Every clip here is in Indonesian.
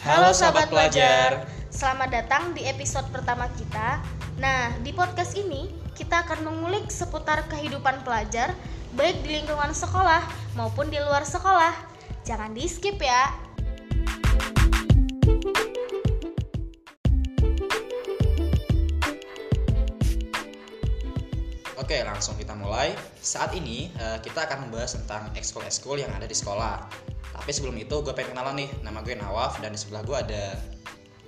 Halo sahabat pelajar. Selamat datang di episode pertama kita. Nah, di podcast ini kita akan mengulik seputar kehidupan pelajar baik di lingkungan sekolah maupun di luar sekolah. Jangan di-skip ya. Oke, langsung kita mulai. Saat ini eh, kita akan membahas tentang ekskul-ekskul yang ada di sekolah. Tapi sebelum itu gue pengen kenalan nih. Nama gue Nawaf dan di sebelah gue ada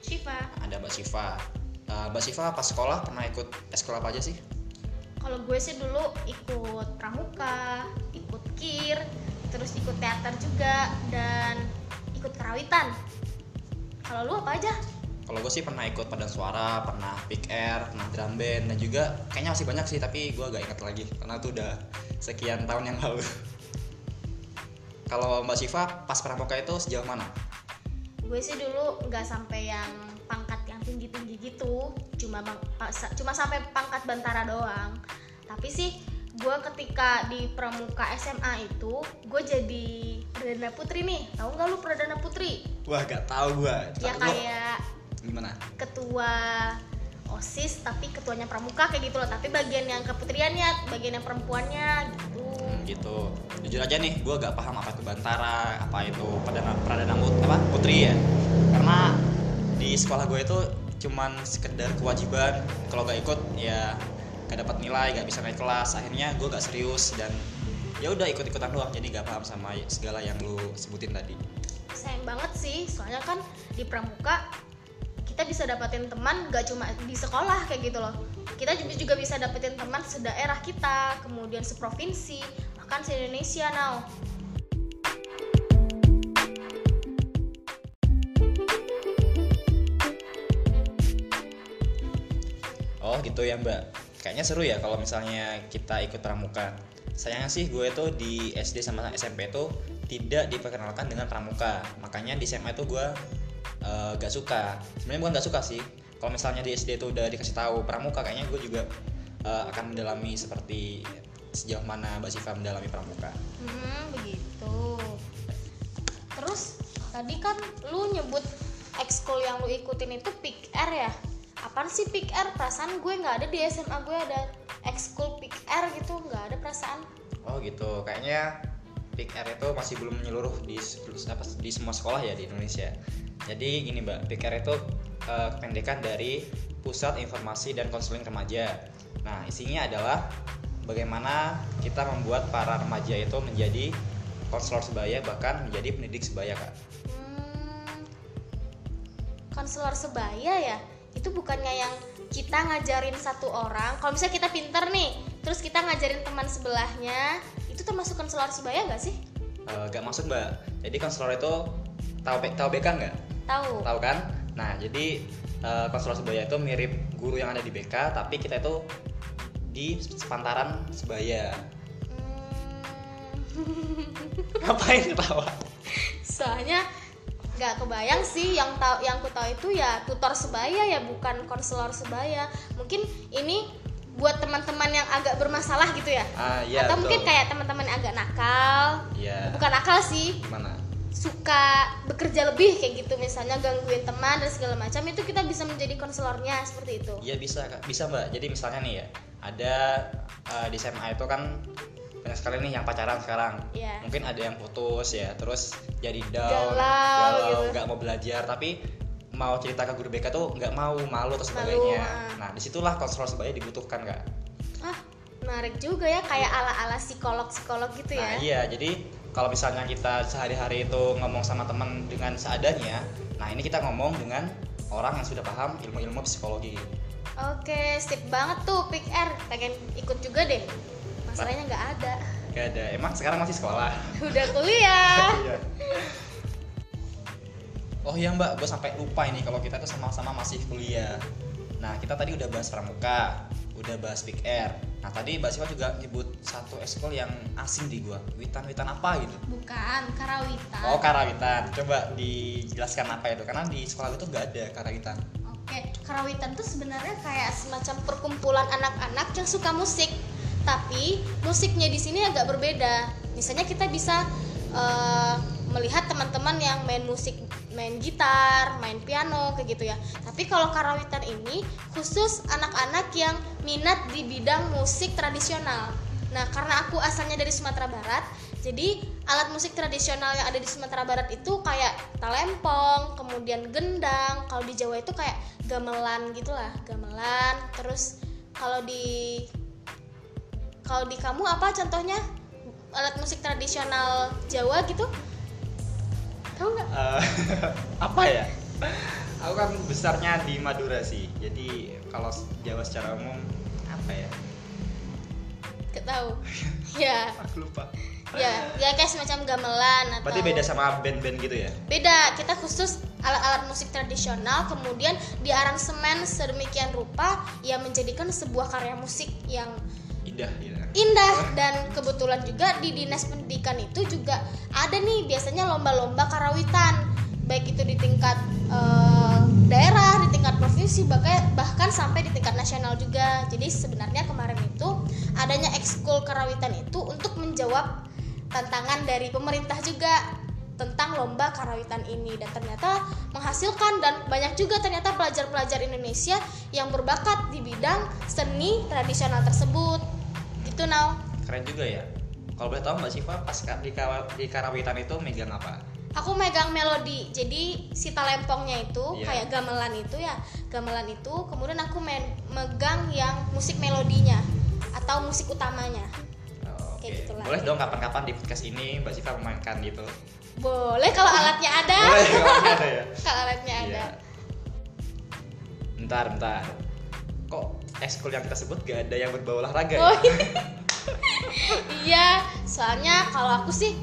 Shiva, ada Mbak Siva. Eh, Mbak Siva pas sekolah pernah ikut ekskul apa aja sih? kalau gue sih dulu ikut pramuka, ikut kir, terus ikut teater juga dan ikut kerawitan. Kalau lu apa aja? Kalau gue sih pernah ikut padan suara, pernah pick air, pernah drum band dan juga kayaknya masih banyak sih tapi gue gak ingat lagi karena itu udah sekian tahun yang lalu. Kalau Mbak Siva pas pramuka itu sejauh mana? gue sih dulu nggak sampai yang pangkat yang tinggi tinggi gitu cuma bang, cuma sampai pangkat bantara doang tapi sih gue ketika di pramuka SMA itu gue jadi perdana putri nih tahu nggak lu perdana putri Wah gak tahu gue. ya kayak gimana? ketua osis tapi ketuanya pramuka kayak gitu loh tapi bagian yang keputriannya bagian yang perempuannya gitu gitu. Jujur aja nih gue gak paham apa itu bantara apa itu perdana pradana mut apa? Putri ya. Karena di sekolah gue itu cuman sekedar kewajiban. Kalau gak ikut ya gak dapat nilai gak bisa naik kelas. Akhirnya gue gak serius dan ya udah ikut ikutan doang. Jadi gak paham sama segala yang lu sebutin tadi. Sayang banget sih soalnya kan di pramuka kita bisa dapetin teman gak cuma di sekolah kayak gitu loh. Kita juga bisa dapetin teman sedaerah kita kemudian seprovinsi bahkan se Indonesia now. Oh gitu ya mbak. Kayaknya seru ya kalau misalnya kita ikut pramuka. Sayangnya sih gue tuh di SD sama SMP tuh tidak diperkenalkan dengan pramuka. Makanya di SMA tuh gue eh, gak suka. Sebenarnya bukan gak suka sih. Kalau misalnya di SD tuh udah dikasih tahu pramuka Kayaknya gue juga eh, akan mendalami seperti sejauh mana Mbak Siva mendalami pramuka? Hmm begitu. Terus tadi kan lu nyebut ekskul yang lu ikutin itu pick air ya? Apaan sih pick air? Perasaan gue nggak ada di SMA gue ada ekskul pick air gitu nggak ada perasaan. Oh gitu, kayaknya PIKR itu masih belum menyeluruh di apa, di semua sekolah ya di Indonesia. Jadi gini mbak, PIKR itu eh, kependekan dari Pusat Informasi dan Konseling Remaja. Nah isinya adalah bagaimana kita membuat para remaja itu menjadi konselor sebaya bahkan menjadi pendidik sebaya kak. Hmm, konselor sebaya ya itu bukannya yang kita ngajarin satu orang kalau misalnya kita pinter nih terus kita ngajarin teman sebelahnya itu termasuk konselor sebaya nggak sih Eh, gak masuk mbak. Jadi konselor itu tahu tahu BK nggak? tahu Tahu kan? Nah, jadi eh, konselor sebaya itu mirip guru yang ada di BK, tapi kita itu di sepantaran sebaya. Ngapain ketawa? soalnya nggak kebayang sih yang tahu yang ku tahu itu ya tutor sebaya ya bukan konselor sebaya mungkin ini buat teman-teman yang agak bermasalah gitu ya Ah, iya. atau betul. mungkin kayak teman-teman yang agak nakal Iya. bukan nakal sih Gimana? suka bekerja lebih kayak gitu misalnya gangguin teman dan segala macam itu kita bisa menjadi konselornya seperti itu Iya bisa kak, bisa mbak. Jadi misalnya nih ya, ada eh, di SMA itu kan banyak sekali nih yang pacaran sekarang. Iya. Mungkin ada yang putus ya, terus jadi down, Galau gitu. nggak mau belajar, tapi mau cerita ke guru BK tuh nggak mau, malu atau sebagainya. ah. Nah di situlah konselor sebaya dibutuhkan kak. ah menarik juga ya kayak ala-ala psikolog psikolog gitu Nah ya iya, jadi kalau misalnya kita sehari-hari itu ngomong sama teman dengan seadanya, nah ini kita ngomong dengan orang yang sudah paham ilmu-ilmu psikologi. Oke sip banget tuh pick R pengen ikut juga deh masalahnya nggak ada Gak ada, emang sekarang masih sekolah. udah kuliah Iya. Oh iya mbak, gue sampai lupa ini kalau kita tuh sama-sama masih kuliah. Nah kita tadi udah bahas pramuka, udah bahas big air. Nah tadi Mbak Siva juga nyebut satu ekskul yang asing di gua. Witan-witan apa gitu? bukan karawitan Oh karawitan. Coba dijelaskan apa itu? Karena di sekolah itu nggak ada karawitan. Oke, karawitan tuh sebenarnya kayak semacam perkumpulan anak-anak yang suka musik. Tapi musiknya di sini agak berbeda. Misalnya kita bisa eh, melihat teman-teman yang main musik main gitar main piano kayak gitu ya tapi kalau karawitan ini khusus anak-anak yang minat di bidang musik tradisional nah karena aku asalnya dari Sumatera Barat jadi alat musik tradisional yang ada di Sumatera Barat itu kayak talempong kemudian gendang. Kalau di Jawa itu kayak gamelan gitulah gamelan. Terus kalau di kalau di kamu apa contohnya? Alat musik tradisional Jawa gitu? Tahu nggak? Eh, apa ya? Aku kan besarnya di Madura sih. Jadi kalau Jawa secara umum apa ya? Gak tahu. Ya. Aku lupa ya ya kayak semacam gamelan atau berarti beda sama band-band gitu ya? Beda kita khusus alat-alat musik tradisional kemudian diaransemen sedemikian rupa yang menjadikan sebuah karya musik yang indah gitu indah. Dan kebetulan juga di dinas pendidikan itu juga ada nih biasanya lomba-lomba karawitan. Baik itu di tingkat eh, daerah di tingkat provinsi bahkan bahkan sampai di tingkat nasional juga. Jadi sebenarnya kemarin itu adanya ekskul karawitan itu untuk menjawab tantangan dari pemerintah juga tentang lomba karawitan ini. Dan ternyata menghasilkan dan banyak juga ternyata pelajar-pelajar Indonesia yang berbakat di bidang seni tradisional tersebut. Gitu now keren juga ya. Kalau boleh tahu mbak Siva pas di, di karawitan itu megang apa? Aku megang melodi. Jadi si talempongnya itu Iya. kayak gamelan itu ya. Gamelan itu kemudian aku megang yang musik melodinya atau musik utamanya Kayak gitulah. boleh dong kapan-kapan di podcast ini Mbak Siva memainkan gitu. boleh kalau alatnya ada Boleh kalau ada ya. kalau alatnya ada Iya. Bentar, bentar. Kok ekskul yang kita sebut gak ada yang berbau olahraga Oh, ya? iya soalnya kalau aku sih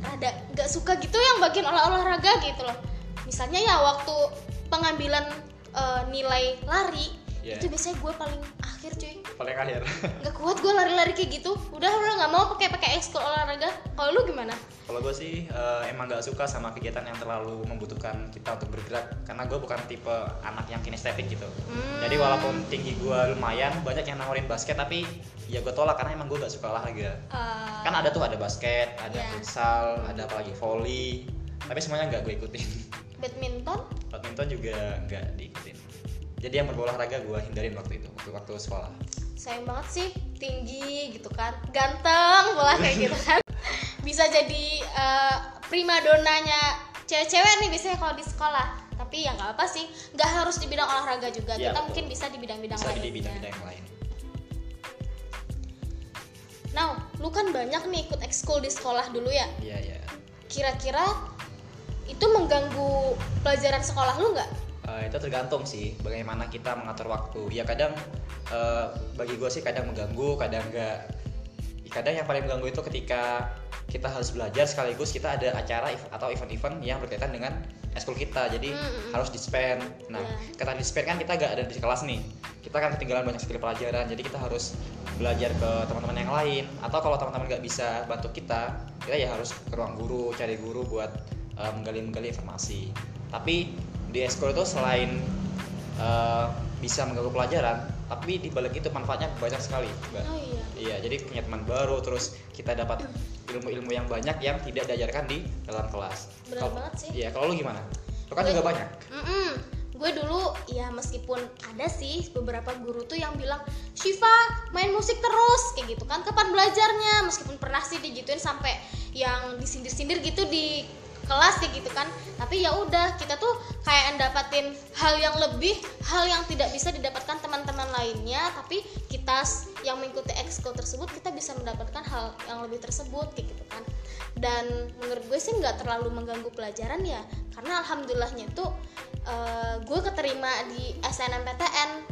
rada nggak suka gitu yang bagian olah olahraga gitu loh misalnya ya waktu pengambilan eh, nilai lari Iya. itu biasanya gue paling akhir cuy Paling akhir. nggak kuat gue lari-lari kayak gitu udah udah nggak mau pakai pakai ekskul olahraga kalau lu gimana Kalau gue sih eh, emang gak suka sama kegiatan yang terlalu membutuhkan kita untuk bergerak karena gue bukan tipe anak yang kinestetik gitu. Hmm. Jadi walaupun tinggi gue lumayan banyak yang nawarin basket tapi ya gue tolak karena emang gue gak suka olahraga. Eh, Kan ada tuh ada basket, ada Iya. futsal, ada apalagi volley. Tapi semuanya nggak gue ikutin. badminton Badminton juga nggak diikutin. Jadi yang berbau olahraga gue hindarin waktu itu waktu waktu sekolah. sayang banget sih tinggi gitu kan ganteng pula kayak gitu kan bisa jadi eh, primadonanya cewek-cewek nih biasanya kalau di sekolah tapi ya nggak apa sih nggak harus di bidang olahraga juga Iya, kita betul. mungkin bisa di bidang-bidang Bisa di bidang-bidang yang lain. nah lu kan banyak nih ikut ekskul di sekolah dulu ya Iya iya. kira-kira itu mengganggu pelajaran sekolah lu nggak Eh, itu tergantung sih bagaimana kita mengatur waktu. Ya kadang eh, bagi gue sih kadang mengganggu, kadang enggak. Kadang yang paling mengganggu itu ketika kita harus belajar sekaligus kita ada acara atau event-event yang berkaitan dengan eskul kita. Jadi Mm-mm. harus dispen. Nah, Iya. kata dispen kan kita gak ada di kelas nih. Kita kan ketinggalan banyak sekali pelajaran. Jadi kita harus belajar ke teman-teman yang lain. Atau kalau teman-teman nggak bisa bantu kita, kita ya harus ke ruang guru, cari guru buat eh, menggali-menggali informasi. Tapi di eskul itu selain eh, bisa mengganggu pelajaran, tapi di balik itu manfaatnya banyak sekali, Mbak. oh iya Iya, jadi punya teman baru, terus kita dapat ilmu-ilmu yang banyak yang tidak diajarkan di dalam kelas. Benar Kalau- banget sih. Iya, kalau lu gimana? Lu kan Gue- juga banyak. Mm-mm. Gue dulu ya meskipun ada sih beberapa guru tuh yang bilang Shiva main musik terus kayak gitu kan kapan belajarnya meskipun pernah sih digituin sampai yang disindir-sindir gitu di kelas kayak gitu kan. Tapi ya udah kita tuh kayak dapatin hal yang lebih hal yang tidak bisa didapatkan teman-teman lainnya. Tapi kita yang mengikuti ekskul tersebut kita bisa mendapatkan hal yang lebih tersebut gitu kan. Dan menurut gue sih nggak terlalu mengganggu pelajaran ya. Karena alhamdulillahnya itu eh, gue keterima di SNMPTN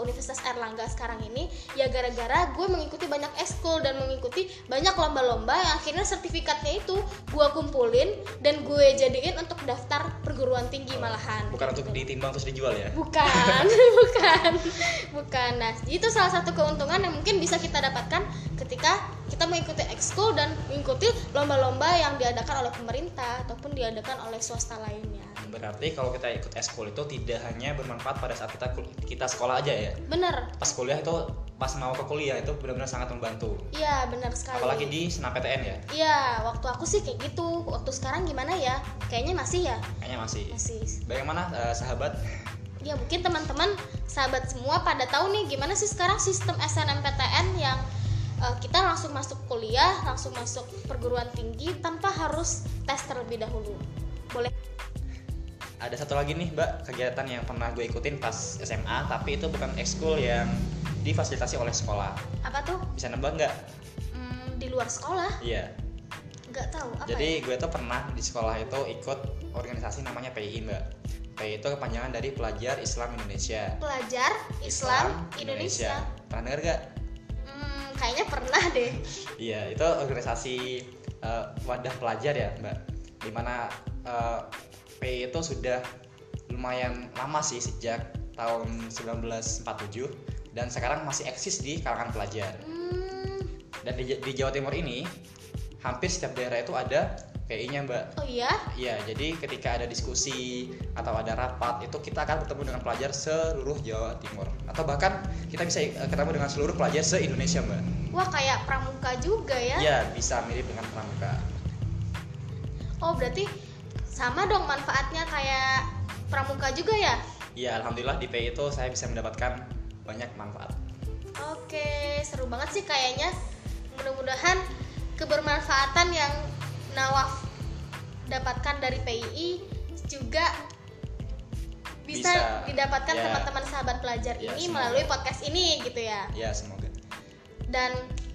Universitas Erlangga sekarang ini ya gara-gara gue mengikuti banyak ekskul dan mengikuti banyak lomba-lomba yang akhirnya sertifikatnya itu gue kumpulin dan gue jadiin untuk daftar perguruan tinggi malahan. Bukan untuk ditimbang terus dijual ya? bukan bukan bukan. Nah itu salah satu keuntungan yang mungkin bisa kita dapatkan ketika kita mengikuti ekskul dan mengikuti lomba-lomba yang diadakan oleh pemerintah ataupun diadakan oleh swasta lainnya. Berarti kalau kita ikut eskul itu tidak hanya bermanfaat pada saat kita kita sekolah aja ya? Bener. Pas kuliah itu pas mau ke kuliah itu benar-benar sangat membantu. Iya benar sekali. Apalagi di senam PTN ya? Iya waktu aku sih kayak gitu. Waktu sekarang gimana ya? Kayaknya masih ya? Kayaknya masih. Masih. Bagaimana uh, sahabat? Ya mungkin teman-teman sahabat semua pada tahu nih gimana sih sekarang sistem SNMPTN yang uh, kita langsung masuk kuliah langsung masuk perguruan tinggi tanpa harus tes terlebih dahulu. Boleh? Ada satu lagi nih mbak kegiatan yang pernah gue ikutin pas SMA tapi itu bukan ekskul yang difasilitasi oleh sekolah. Apa tuh? Bisa nebak nggak? Hmm, di luar sekolah? Iya. Nggak tahu apa jadi ya? gue tuh pernah di sekolah itu ikut organisasi namanya PI mbak. PI itu kepanjangan dari pelajar Islam Indonesia. Pelajar Islam, Indonesia. Indonesia. pernah denger gak? Kayaknya pernah deh. Iya itu organisasi uh, wadah pelajar ya mbak. Di mana uh, PI itu sudah lumayan lama sih sejak tahun 1947 dan sekarang masih eksis di kalangan pelajar. hmm, Dan di, di Jawa Timur ini hampir setiap daerah itu ada PI-nya mbak. oh iya Iya, jadi ketika ada diskusi atau ada rapat itu kita akan bertemu dengan pelajar seluruh Jawa Timur atau bahkan kita bisa eh, ketemu dengan seluruh pelajar se Indonesia mbak. wah kayak pramuka juga ya Iya, bisa mirip dengan pramuka. oh berarti sama dong manfaatnya kayak pramuka juga ya Iya, alhamdulillah di PI itu saya bisa mendapatkan banyak manfaat. Oke, seru banget sih kayaknya. Mudah-mudahan kebermanfaatan yang Nawaf dapatkan dari PII juga bisa, Bisa, didapatkan ya. teman-teman sahabat pelajar Ya, ini semoga. melalui podcast ini gitu ya. Ya, semoga. Dan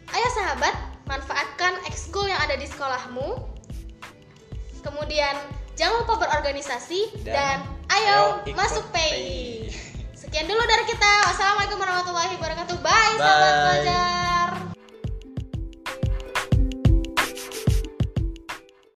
ayo sahabat, manfaatkan ekskul yang ada di sekolahmu. Kemudian jangan lupa berorganisasi dan, Dan ayo, ayo masuk PI. PI. Sekian dulu dari kita. Wassalamualaikum warahmatullahi wabarakatuh. Bye, sahabat Bye. pelajar.